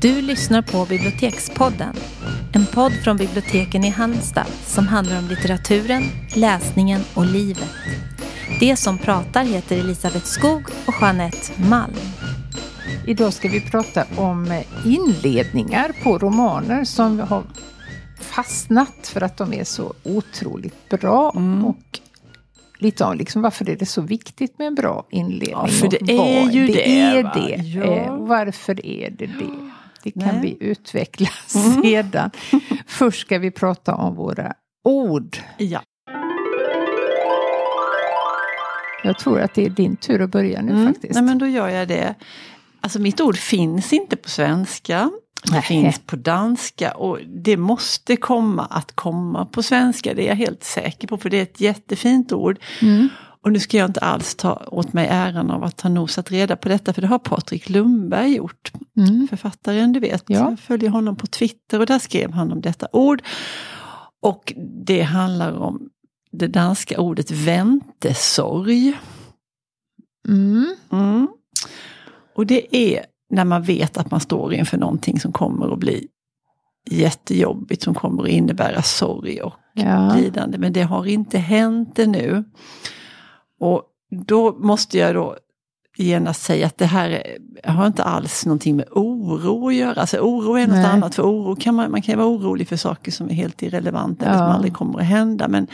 Du lyssnar på Bibliotekspodden. En podd från biblioteken i Halmstad som handlar om litteraturen, läsningen och livet. Det som pratar heter Elisabeth Skog och Jeanette Malm. Idag ska vi prata om inledningar på romaner som har fastnat för att de är så otroligt bra. Mm. Och lite om liksom, varför är det så viktigt med en bra inledning. Ja, för det är ju det. det, är det. Ja. Eh, varför är det det? Det kan Nej. Mm. vi utveckla sedan. Först ska vi prata om våra ord. Ja. Jag tror att det är din tur att börja nu Mm. faktiskt. Nej men då gör jag det. Alltså mitt ord finns inte på svenska. Det Nej. finns på danska och det måste komma att komma på svenska. Det är jag helt säker på för det är ett jättefint ord. Mm. Och nu ska jag inte alls ta åt mig äran av att ha nosat reda på detta för det har Patrik Lundberg gjort. Mm. Författaren du vet. Ja. Jag följer honom på Twitter och där skrev han om detta ord. Och det handlar om det danska ordet väntesorg. Mm. Mm. Och det är när man vet att man står inför någonting som kommer att bli jättejobbigt, som kommer att innebära sorg och Ja. lidande. Men det har inte hänt ännu. Och då måste jag då genast säga att det här är- har inte alls någonting med oro att göra. Alltså oro är något Nej. annat. För oro kan man, man kan vara orolig för saker som är helt irrelevanta eller som Ja. aldrig kommer att hända. Men,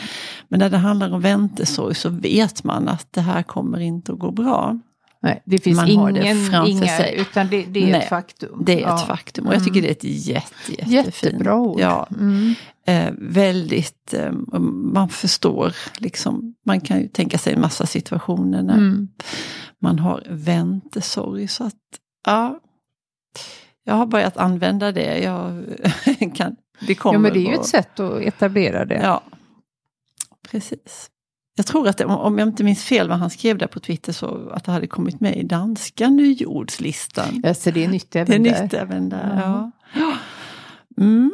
men när det handlar om väntesorg så vet man att det här kommer inte att gå bra. Nej, det finns Man har det ingen, framför inga, sig. utan det, det är Nej, ett faktum. Det är Ja. ett faktum och jag tycker det är ett jätte, jättefint. Jättebra ord. Ja, Mm. eh, väldigt, eh, man förstår liksom, man kan ju tänka sig en massa situationer när Mm. man har väntesorg. Så att, ja, jag har börjat använda det. Jag kan, det kommer Ja, men det är ju ett sätt att etablera det. Ja, precis. Jag tror att om- jag inte minns fel vad han skrev där på Twitter så att det hade kommit med i danska nyordslistan. Ja, så det är nytt Det är även där. nytt även där. Ja. Ja. Mm,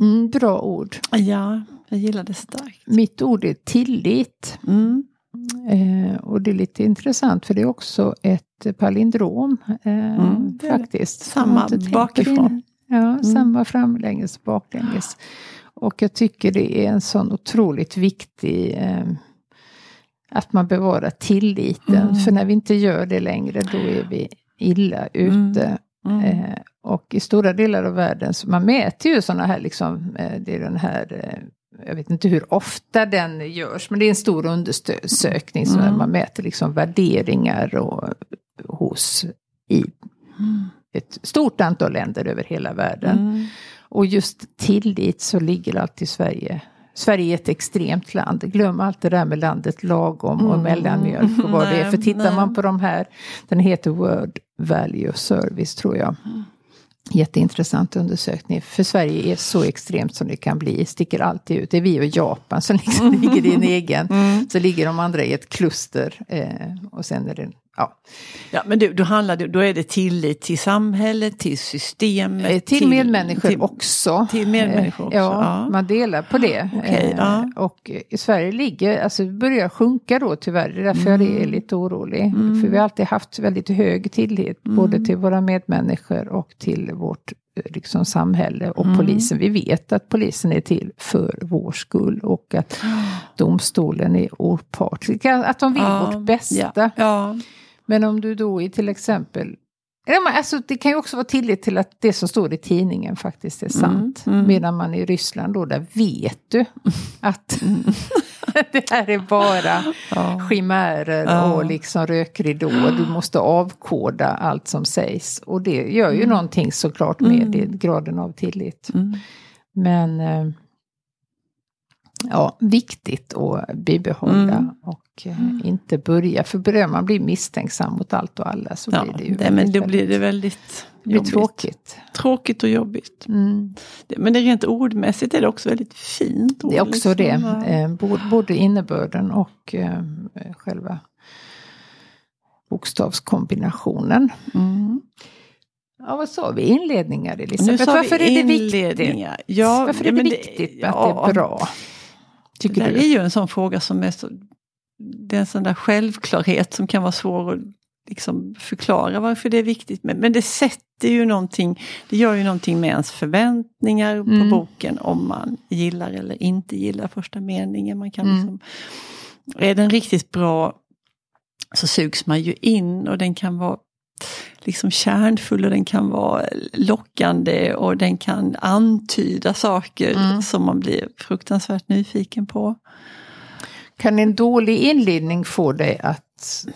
Mm, bra ord. ja, jag gillar det starkt. Mitt ord är tillit. Mm. Eh, och det är lite intressant för det är också ett palindrom. Eh, Mm, faktiskt. Samma bakifrån. Ja, Mm. samma framlänges och baklänges. Och jag tycker det är en sån otroligt viktig eh, att man bevarar tilliten. Mm. För när vi inte gör det längre då är vi illa ute. Mm. Eh, och i stora delar av världen, så man mäter ju sådana här, liksom, eh, det är den här, eh, jag vet inte hur ofta den görs, men det är en stor undersökning som Mm. man mäter liksom värderingar och, hos i Mm. ett stort antal länder över hela världen. Mm. Och just tillit så ligger alltid Sverige Sverige är ett extremt land. Glöm allt det där med landet lagom och Mm. mellanmjölk och vad det är. Nej, För tittar nej. man på de här, den heter World Value Service tror jag. Mm. Jätteintressant undersökning. För Sverige är så extremt som det kan bli. Sticker alltid ut. Det är vi och Japan som liksom ligger i en egen. Mm. Så ligger de andra i ett kluster. Eh, och sen är det, ja. Ja, men det, då, handlar det, då är det tillit till samhället, till systemet. Eh, Till medmänniskor till- också. till medmänniskor Eh, också, Ja, ja. man delar på det. Okej, Eh, ja. Och i Sverige ligger, alltså börjar sjunka då tyvärr. Det är därför jag Mm. är lite orolig. För vi har alltid haft väldigt hög tillit. Mm. Både till våra medmänniskor och till vårt liksom, samhälle och Mm. polisen. Vi vet att polisen är till för vår skull. Och att domstolen är opartisk. Att de vill Ja, vårt bästa. Ja, ja. Men om du då är till exempel alltså, det kan ju också vara tillit till att det som står i tidningen faktiskt är sant. mm. Medan man i Ryssland då, där vet du att det här är bara Ja. chimärer Ja. och liksom rökridåer. Du måste avkoda allt som sägs. Och det gör ju någonting såklart med Mm. det, graden av tillit. Mm. Men eh, ja, viktigt att bibehålla Mm. och eh, inte börja. För börjar man bli misstänksam mot allt och alla så Ja, blir det ju det, men väldigt, då blir det väldigt- blir jobbigt. tråkigt. Tråkigt och jobbigt. Mm. Det- Men det rent ordmässigt är det också väldigt fint. ord, Det är också det. liksom. Ja. Eh, både, innebörden och eh, själva bokstavskombinationen. Mm. Ja, vad sa vi? Inledningar, Elisabeth. sa Varför är det viktigt? Ja, Varför är det men viktigt att ja, det är bra? Tycker det du? är ju en sån fråga som är så... Det är en sån där självklarhet som kan vara svår att liksom förklara varför det är viktigt. Men, men det sätter ju någonting, det gör ju någonting med ens förväntningar Mm. på boken om man gillar eller inte gillar första meningen. Man kan Mm. liksom, är den riktigt bra så sugs man ju in och den kan vara liksom kärnfull och den kan vara lockande och den kan antyda saker Mm. som man blir fruktansvärt nyfiken på. Kan en dålig inledning få dig att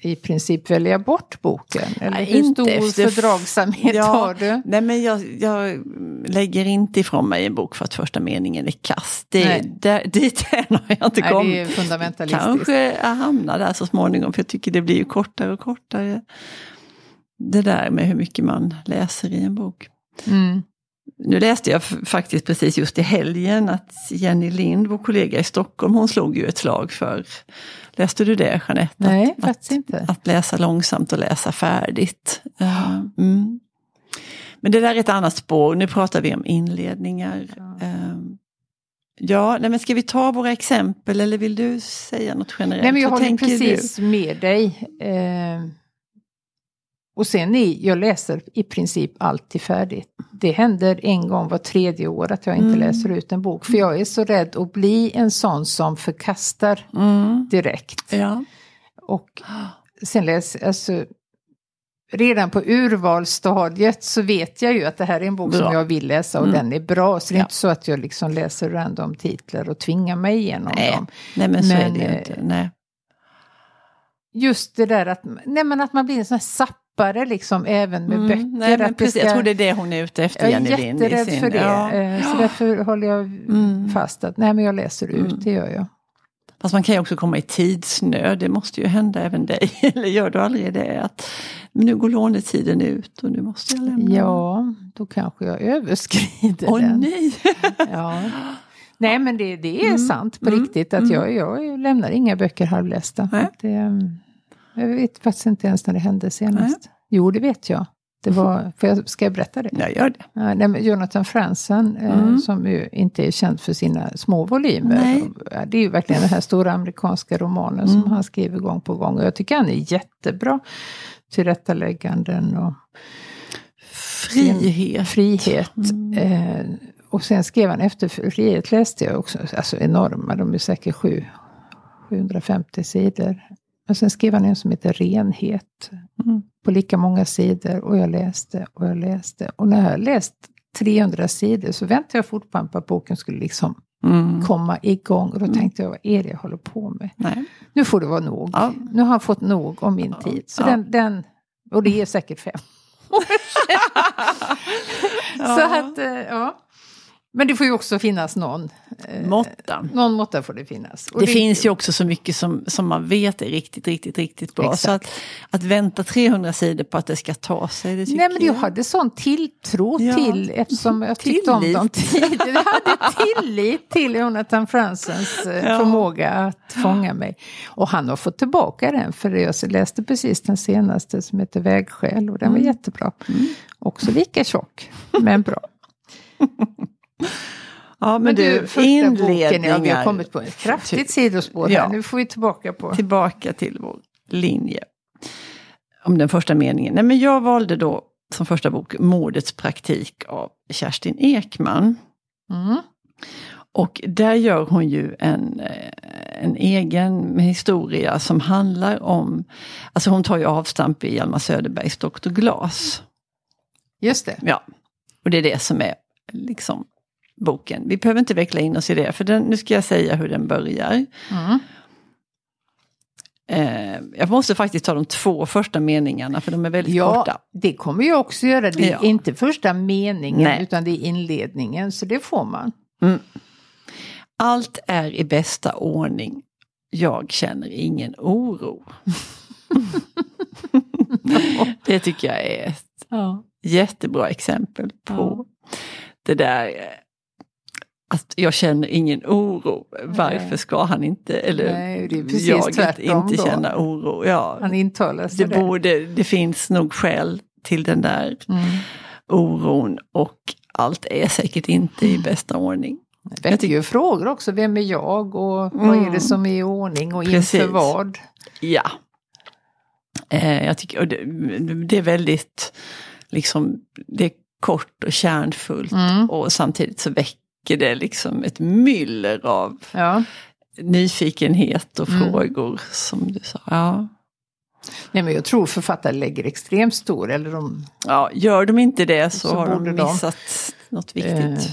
i princip välja bort boken? Eller Nej, hur inte stor efter- fördragsamhet Ja, har du? Nej men jag, jag lägger inte ifrån mig en bok för att första meningen är kass. Det, där, dit har jag inte Nej, kommit. det är fundamentalistiskt. Kanske jag hamnar där så småningom för jag tycker det blir ju kortare och kortare. Det där med hur mycket man läser i en bok. Mm. Nu läste jag faktiskt precis just i helgen att Jenny Lind, vår kollega i Stockholm, hon slog ju ett slag för, läste du det Jeanette? Nej, att, faktiskt att, inte. Att läsa långsamt och läsa färdigt. Eh, Mm. Men det där är ett annat spår, nu pratar vi om inledningar. Eh, Ja, nej men ska vi ta våra exempel eller vill du säga något generellt? Nej, men jag håller precis med dig. Eh, och sen är, jag läser i princip alltid färdigt. Det händer en gång var tredje år att jag inte Mm. läser ut en bok. För jag är så rädd att bli en sån som förkastar? Mm. direkt. Ja. Och sen läser, alltså, redan på urvalsstadiet så vet jag ju att det här är en bok Bra. som jag vill läsa och Mm. den är bra. Så det är Ja. inte så att jag liksom läser random titlar och tvingar mig igenom Nej, dem. nej men så är Men, det ju eh, inte. Nej. Just det där att, nej men att man blir en sån här sappare liksom även med Mm, böcker. nej, men precis, ska- Jag tror det är det hon är ute efter, jag är Jenny Lind. jätterädd sin- för det. Ja. eh, Så därför håller jag Mm. fast att nej men jag läser ut, Mm. det gör jag. Fast man kan ju också komma i tidsnöd, det måste ju hända även dig. Eller gör du aldrig det? Att nu går lånetiden ut och nu måste jag lämna. Ja, då kanske jag överskrider Åh den. nej! Ja. Nej men det, det är Mm, sant på mm, riktigt att mm. jag, jag lämnar inga böcker halvlästa. Det, mm, jag vet faktiskt inte ens när det hände senast. Jo det vet jag. Det var, för jag, ska jag berätta det? Jag gör det. Ja, nej, men Jonathan Franzen, eh, Mm. som ju inte är känd för sina små volymer. Nej. Ja, Det är ju verkligen den här stora amerikanska romanen Mm. som han skriver gång på gång. Och jag tycker han är jättebra. Tillrättalägganden och Frihet. frihet. Mm. Eh, och sen skrev han efter frihet läste jag också, alltså enorma, de är säkert sju, 750 sidor. Och sen skrev han en som heter Renhet. Mm. På lika många sidor och jag läste och jag läste. Och när jag har läst 300 sidor så väntade jag fortfarande på att boken skulle liksom Mm. komma igång. Och då tänkte jag, vad är det jag håller på med? Nej. Nu får det vara nog. Ja. Nu har han fått nog om min tid. Så Ja. den, den, och det är säkert fem Så att, eh, ja. Men det får ju också finnas någon. eh, Måtta. Någon måtta får det finnas. Och Det, finns ju också så mycket som, som man vet är riktigt, riktigt, riktigt bra. Så att, att vänta 300 sidor på att det ska ta sig, det Nej men jag jag. hade sån tilltro Ja. till, eftersom jag tyckte om dem tidigare. Jag hade tillit till Jonathan Fransens eh, Ja. förmåga att fånga mig. Och han har fått tillbaka den, för jag läste precis den senaste som heter Vägskäl och den var Mm. jättebra. Också lika tjock, men bra. Ja, men, du, första boken, inledningar. ja, vi har kommit på ett kraftigt Typ. sidospår här. Ja. Nu får vi tillbaka på... Tillbaka till vår linje. Om den första meningen. Nej, men jag valde då som första bok Mordets praktik av Kerstin Ekman. Mm. Och där gör hon ju en, eh, en egen historia som handlar om, alltså hon tar ju avstamp i Hjalmar Söderbergs Dr. Glas. Just det. Ja, och det är det som är liksom boken. Vi behöver inte veckla in oss i det, för den, nu ska jag säga hur den börjar. Mm. Eh, jag måste faktiskt ta de två första meningarna, för de är väldigt Ja, korta. det kommer jag också göra. Det är Ja. inte första meningen Nej. utan det är inledningen. Så det får man. Allt är i bästa ordning. Jag känner ingen oro. det tycker jag är ett Ja. jättebra exempel på det där eh, att jag känner ingen oro. Varför Nej. ska han inte, eller Nej, det är precis jag inte då. känna oro? Ja, Han intalar det, sig det. borde, det finns nog skäl till den där Mm. oron och allt är säkert inte i bästa ordning. Det väcker ju frågor också. Vem är jag och vad är Mm. det som är i ordning och Precis. inför vad? Ja. Eh, jag tycker, det, det är väldigt, liksom, det är kort och kärnfullt Mm. och samtidigt så väcker det liksom ett myller av Ja. nyfikenhet och Mm. frågor som du sa. Ja. Nej, men jag tror författare lägger extremt stor, eller de, Ja, gör de inte det så, Så har de borde de. missat något viktigt. Eh,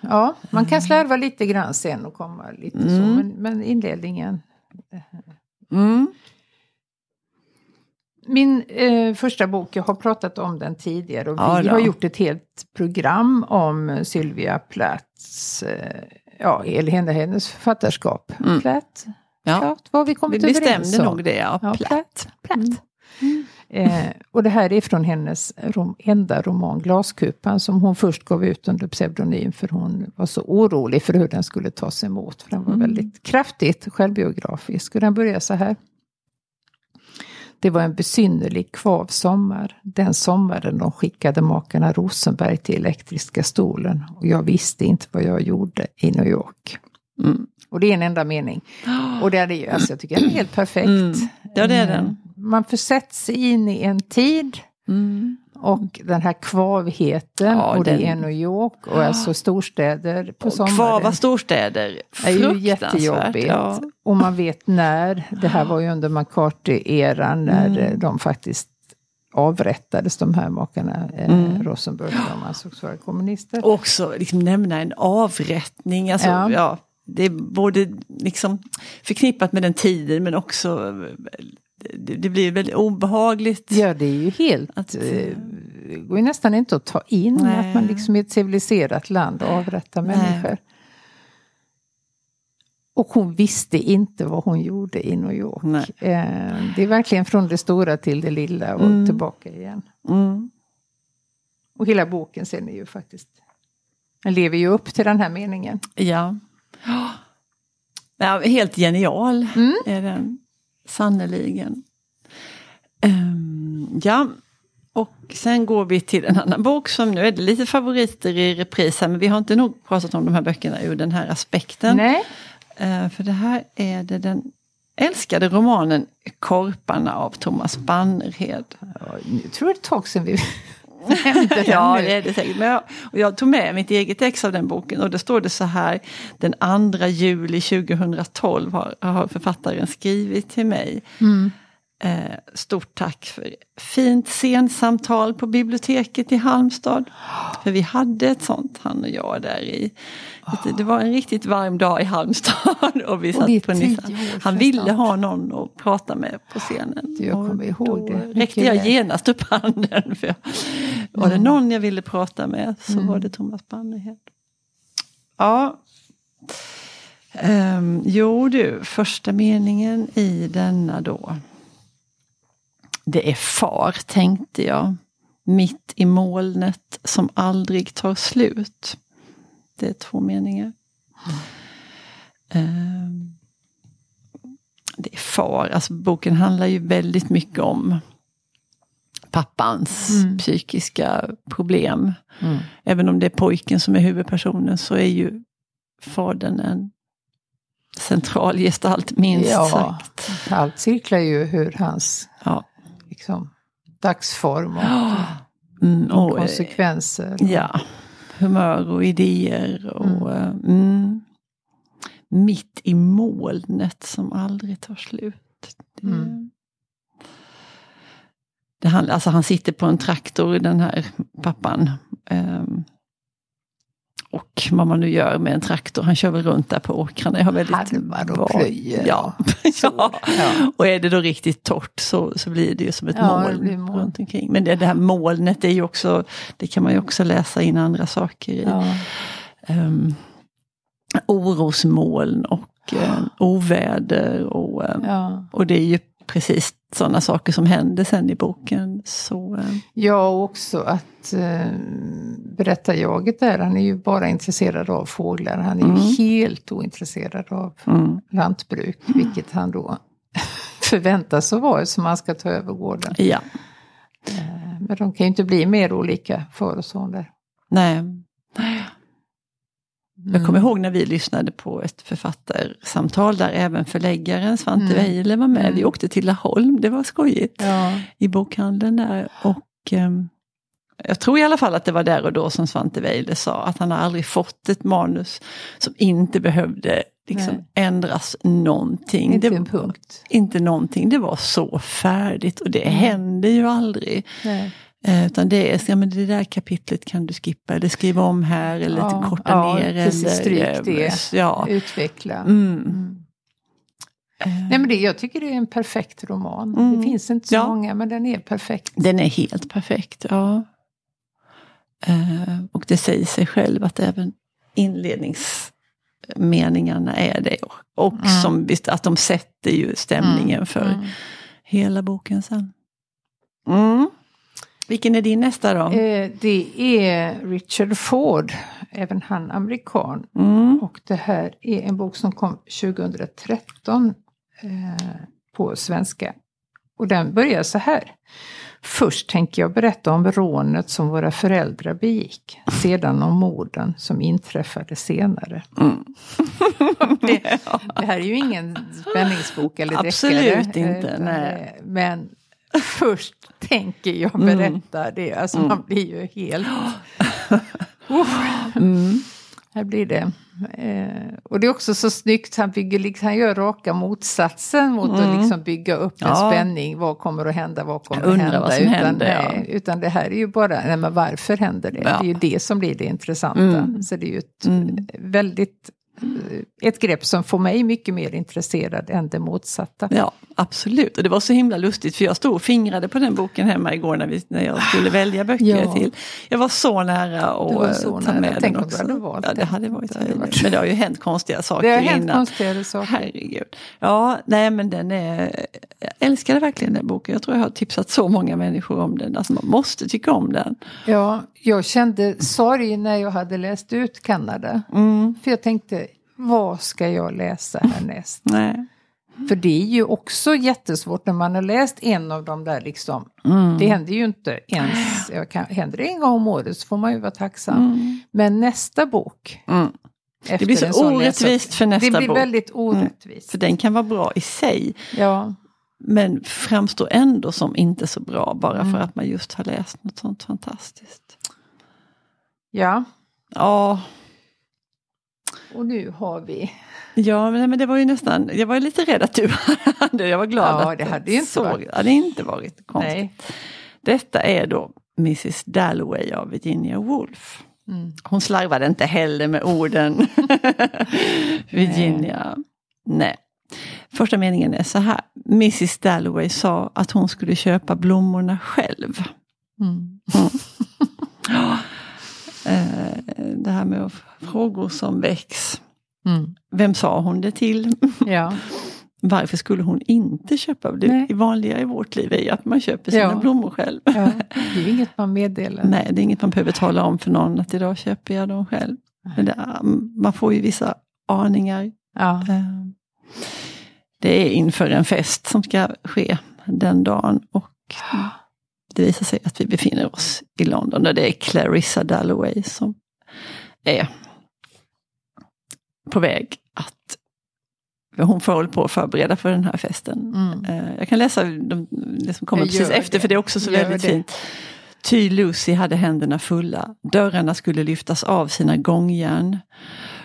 ja, man kan slarva lite grann sen och komma lite så, Mm. men, men inledningen. Mm. Min eh, första bok, jag har pratat om den tidigare och Ja, vi då. har gjort ett helt program om Sylvia Plaths, eh, ja, eller henne- hennes författarskap. Mm. Plath, Ja. Plath, vad vi Vi kommit överens bestämde om? nog det, ja. Ja, Platt. Platt. Platt. Eh, och det här är från hennes rom, enda roman Glaskupan som hon först gav ut under pseudonym för hon var så orolig för hur den skulle tas emot. För den var Mm. väldigt kraftigt självbiografisk. Och den börjar så här. Det var en besynnerlig kvav sommar. Den sommaren de skickade makarna Rosenberg till elektriska stolen. Och jag visste inte vad jag gjorde i New York. Mm. Och det är en enda mening. Och det är det alltså jag tycker den är helt perfekt. Mm. Ja, det är Eh, den. Man försätts in i en tid Mm. och den här kvavheten Ja, och det den- är New York och alltså storstäder på Och sommaren. Kvava storstäder, är ju jättejobbigt. Ja. Och man vet när. Det här var ju under McCarthy-eran när Mm. eh, de faktiskt avrättades, de här makarna eh, Mm. Rosenberg. De ansågs vara kommunister. Också liksom nämna en avrättning. Alltså, Ja. ja. det är både liksom förknippat med den tiden men också det, det blir väldigt obehagligt. Ja, det är ju helt... Att, eh, det går ju nästan inte att ta in Nej. att man liksom i ett civiliserat land avrättar Nej. människor. Och hon visste inte vad hon gjorde i New York. Nej. Eh, det är verkligen från det stora till det lilla och Mm. tillbaka igen. Mm. Och hela boken sen är ju faktiskt... Den lever ju upp till den här meningen. Ja. ja. Helt genial Mm. är den. Sannerligen. Ehm, ja, och sen går vi till en annan bok som nu är det lite favoriter i repris här, men vi har inte nog pratat om de här böckerna ur den här aspekten. Nej. Eh, för det här är det den älskade romanen Korparna av Thomas Bannerhed. Ja, nu tror jag det är ett tag sedan vi den Ja, det är det säkert. Men jag, och jag tog med mitt eget ex av den boken och då står det så här. Den 2 juli 2012 har, har författaren skrivit till mig. Mm. Eh, stort tack för fint scensamtal på biblioteket i Halmstad. För vi hade ett sånt, han och jag, där i. Det, det var en riktigt varm dag i Halmstad. Och vi Och satt på Nissan. Han ville ha någon att prata med på scenen. Jag kommer ihåg då det mycket räckte jag genast upp handen. För jag, var det någon jag ville prata med så Mm. var det Thomas Bannerhed. Ja. Ehm, jo du, första meningen i denna då. Det är far, tänkte jag. Mitt i molnet som aldrig tar slut. Det är två meningar. Ehm, det är far, alltså boken handlar ju väldigt mycket om pappans Mm. psykiska problem. Mm. Även om det är pojken som är huvudpersonen så är ju fadern en central gestalt minst Ja, sagt. allt cirklar ju hur hans Ja. Liksom, dagsform och Mm, och och, eh, konsekvenser. ja, humör och idéer. Och, eh, mm, mitt i molnet som aldrig tar slut. Det, Mm. det handlar, alltså han sitter på en traktor, den här pappan. ehm, och vad man nu gör med en traktor, han kör väl runt där på åkrarna. Jag har väldigt Harvar och plöjer. Ja. Ja. Och är det då riktigt torrt så, så blir det ju som ett Ja, moln, moln. runt omkring. Men det, det här molnet är ju också, det kan man ju också läsa in andra saker i. Ja. Um, orosmoln och eh, oväder och, eh, Ja. och det är ju precis sådana saker som händer sen i boken. Så, eh, ja, och också att eh, berättarjaget där, han är ju bara intresserad av fåglar. Han är ju Mm. helt ointresserad av mm, lantbruk, vilket han då förväntas att vara som han ska ta över gården. ja, Eh, Men de kan ju inte bli mer olika far och son där. nej. Jag kommer ihåg när vi lyssnade på ett författarsamtal där även förläggaren Svante Mm. Weiler var med. Vi Mm. åkte till Laholm, det var skojigt. Ja. I bokhandeln där. Och ehm, jag tror i alla fall att det var där och då som Svante Weiler sa att han aldrig fått ett manus som inte behövde liksom Nej. ändras någonting. Inte en punkt. inte någonting, det var så färdigt och det Mm. händer ju aldrig. Nej. Eh, utan det är, ja, men det där kapitlet kan du skippa eller skriva om här eller Ja, korta ja, ner. precis, eller, stryk det. Ja. Utveckla. Mm. Mm. Eh, Nej, men det, jag tycker det är en perfekt roman. Mm. Det finns inte så Ja. många, men den är perfekt. Den är helt perfekt, ja. Eh, och det säger sig själv att även inledningsmeningarna är det. Och Mm. som, att de sätter ju stämningen Mm. för Mm. hela boken sen. Mm. Vilken är din nästa då? Eh, det är Richard Ford, även han amerikan. Mm. Och det här är en bok som kom 2013 eh, på svenska. Och den börjar så här. Först tänker jag berätta om rånet som våra föräldrar begick. Sedan om morden som inträffade senare. Mm. Det, det här är ju ingen spänningsbok eller deckare. Absolut inte, eh, utan nej. Men först tänker jag Mm. berätta det. Alltså man blir ju helt... Mm. Här blir det. Eh, och det är också så snyggt, han, bygger, han gör raka motsatsen mot att Mm. liksom bygga upp en Ja. spänning. Vad kommer att hända, vad kommer att hända? vad som utan, händer, ja. nej, utan det här är ju bara, nej men varför händer det? Ja. Det är ju det som blir det intressanta. Mm. Så det är ju ett Mm. väldigt, ett grepp som får mig mycket mer intresserad än det motsatta. Ja, absolut. Och det var så himla lustigt för jag stod och fingrade på den boken hemma igår när, vi, när jag skulle välja böcker Ja. till. Jag var så nära att så ta nära. med Tänk den om du också. hade valt ja, det hade varit Det varit- Men det har ju hänt konstiga saker Det har hänt innan. saker. Herregud. Ja, nej men den är... Jag älskade verkligen den boken. Jag tror jag har tipsat så många människor om den. Alltså man måste tycka om den. Ja, jag kände sorg när jag hade läst ut Kanada. Mm. För jag tänkte, vad ska jag läsa härnäst? Nej. För det är ju också jättesvårt när man har läst en av de där liksom. Mm. Det händer ju inte ens, kan, händer det en gång om året så får man ju vara tacksam. Mm. Men nästa bok. Mm. efter blir så orättvist läsare- för nästa Det blir bok. Mm. väldigt orättvist. För den kan vara bra i sig. Ja, Men framstår ändå som inte så bra bara Mm. för att man just har läst något sånt fantastiskt. ja, Ja, och nu har vi. ja men, det var ju nästan, jag var lite rädd att du hade Jag var glad Ja, att det hade inte såg, varit- Det hade inte varit konstigt. Nej. Detta är då Mrs Dalloway av Virginia Woolf. Mm. Hon slarvade inte heller med orden. Virginia. Nej. Första meningen är så här. Mrs Dalloway sa att hon skulle köpa blommorna själv. Mm. Eh, det här med frågor som väcks. Mm. Vem sa hon det till? Ja. Varför skulle hon inte köpa? Det Nej. vanliga i vårt liv är ju att man köper sina Ja. blommor själv. ja, det är inget man meddelar. Nej, det är inget man behöver tala om för någon att idag köper jag dem själv. Men det, man får ju vissa aningar. Ja. Eh, Det är inför en fest som ska ske den dagen. Och det visar sig att vi befinner oss i London. Och det är Clarissa Dalloway som är på väg att hon får hålla på att förbereda för den här festen. Mm. Eh, Jag kan läsa de, det som kommer Jag precis gör efter det. för det är också så Gör väldigt det. fint. Ty Lucy hade händerna fulla. Dörrarna skulle lyftas av sina gångjärn.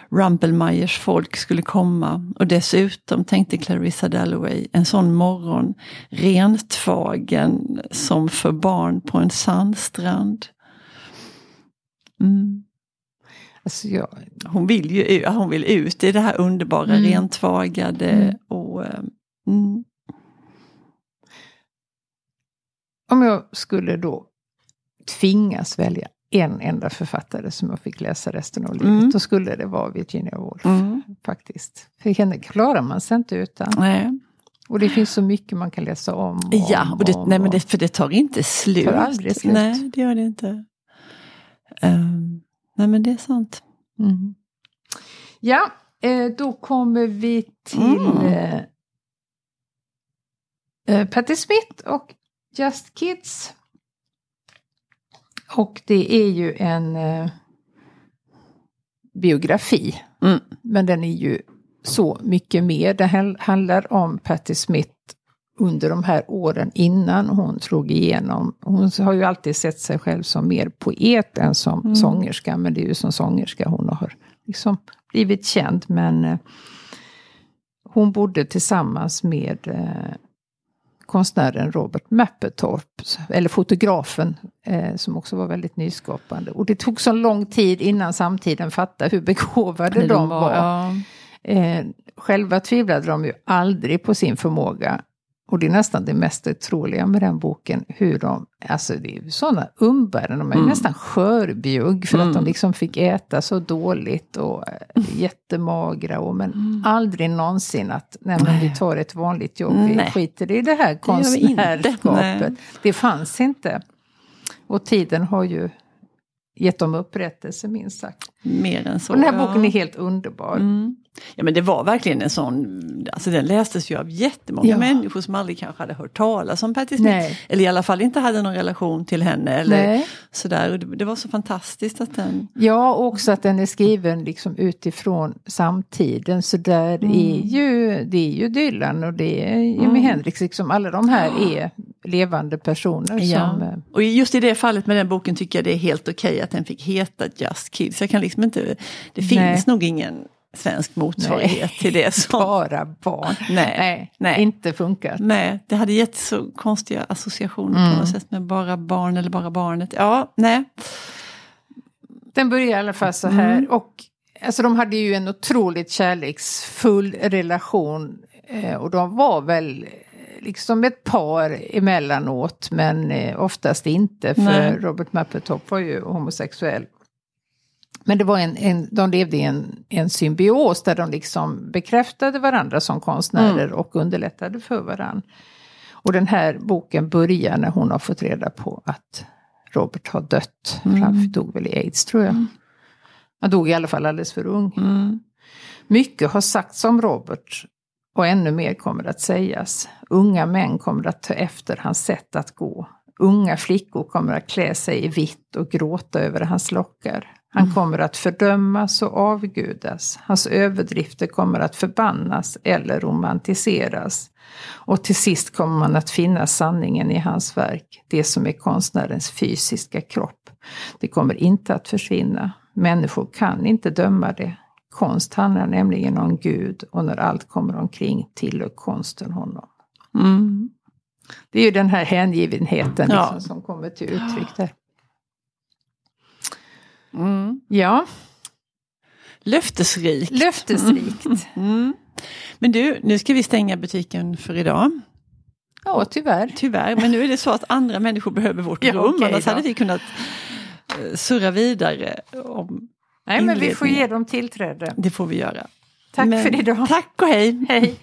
Rumpelmeyers folk skulle komma och dessutom tänkte Clarissa Dalloway en sån morgon rentvagen som för barn på en sandstrand. Mm. Alltså jag, Hon vill ju hon vill ut i det här underbara Mm. rentvagade Mm. och eh, mm, om jag skulle då tvingas välja en enda författare som jag fick läsa resten av livet, Mm. då skulle det vara Virginia Woolf. Mm. Faktiskt. För henne klarar man sig inte utan. nej. Och det finns så mycket man kan läsa om. om Ja, och det, om, nej, men det, för det tar inte slut. Tar aldrig slut. Nej, det gör det inte. Ehm, nej, men det är sant. Mm. Ja, eh, då kommer vi till Mm. eh, eh, Patti Smith och Just Kids. Och det är ju en... Eh, biografi. Mm. Men den är ju så mycket mer. Det handlar om Patti Smith under de här åren innan hon slog igenom. Hon har ju alltid sett sig själv som mer poet än som Mm. sångerska. Men det är ju som sångerska hon har liksom blivit känd. Men eh, hon bodde tillsammans med eh, konstnären Robert Mapplethorpe, eller fotografen, eh, som också var väldigt nyskapande. Och det tog så lång tid innan samtiden fattade hur begåvade de var. Ja. Eh, själva tvivlade de ju aldrig på sin förmåga. Och det är nästan det mest otroliga med den boken, hur de, alltså det är ju sådana umbäranden, de är Mm. nästan skörbjugg för att de Mm. liksom fick äta så dåligt och eh, jättemagra. Och, men aldrig någonsin att, nej men vi tar ett vanligt jobb, vi Nej. skiter i det här vi konstnärskapet. Nej. Det fanns inte. Och tiden har ju gett dem upprättelse minst sagt. Mer än så. Och den här ja. boken är helt underbar. Mm. Ja men det var verkligen en sån, alltså den lästes ju av jättemånga Ja. människor som aldrig kanske hade hört talas om Patti Smith. Nej. Eller i alla fall inte hade någon relation till henne. Eller Nej. sådär. Och det, var så fantastiskt att den... Ja, och också att den är skriven liksom utifrån samtiden. Så där är ju, det är ju Dylan och det är Jimi Mm. Hendrix. Liksom, alla de här är levande personer som... eh, Och just i det fallet med den boken tycker jag det är helt okej att den fick heta Just Kids. Jag kan liksom inte, det finns Nej. nog ingen svensk motsvarighet till det. Som, Bara barn. Nej, Nej, nej. inte funkat. nej, det hade gett så konstiga associationer Mm. på något sätt med bara barn eller bara barnet. Ja, nej. Den börjar i alla fall så här. Och alltså, de hade ju en otroligt kärleksfull relation. Eh, och de var väl liksom ett par emellanåt. Men eh, oftast inte. För Nej. Robert Mapplethorpe var ju homosexuell. Men det var en, en, de levde i en, en symbios där de liksom bekräftade varandra som konstnärer och underlättade för varandra. Och den här boken börjar när hon har fått reda på att Robert har dött. Mm. Han dog väl i aids tror jag. Han dog i alla fall alldeles för ung. Mm. Mycket har sagts om Robert och ännu mer kommer att sägas. Unga män kommer att ta efter hans sätt att gå. Unga flickor kommer att klä sig i vitt och gråta över hans lockar. Han kommer att fördömas och avgudas. Hans överdrifter kommer att förbannas eller romantiseras. Och till sist kommer man att finna sanningen i hans verk, det som är konstnärens fysiska kropp. Det kommer inte att försvinna. Människor kan inte döma det. Konst handlar nämligen om Gud och när allt kommer omkring tillhör konsten honom. Mm. Det är ju den här hängivenheten Ja. liksom, som kommer till uttryck där. Mm. Ja, Löftesrikt. löftesrikt. Mm. Men du, nu ska vi stänga butiken för idag. Ja, tyvärr. Tyvärr, men nu är det så att andra människor behöver vårt Ja, rum. okej Annars då. hade vi kunnat eh, surra vidare om Nej, men vi får ge dem tillträde. Det får vi göra. Tack Men för idag. Tack och hej. Hej.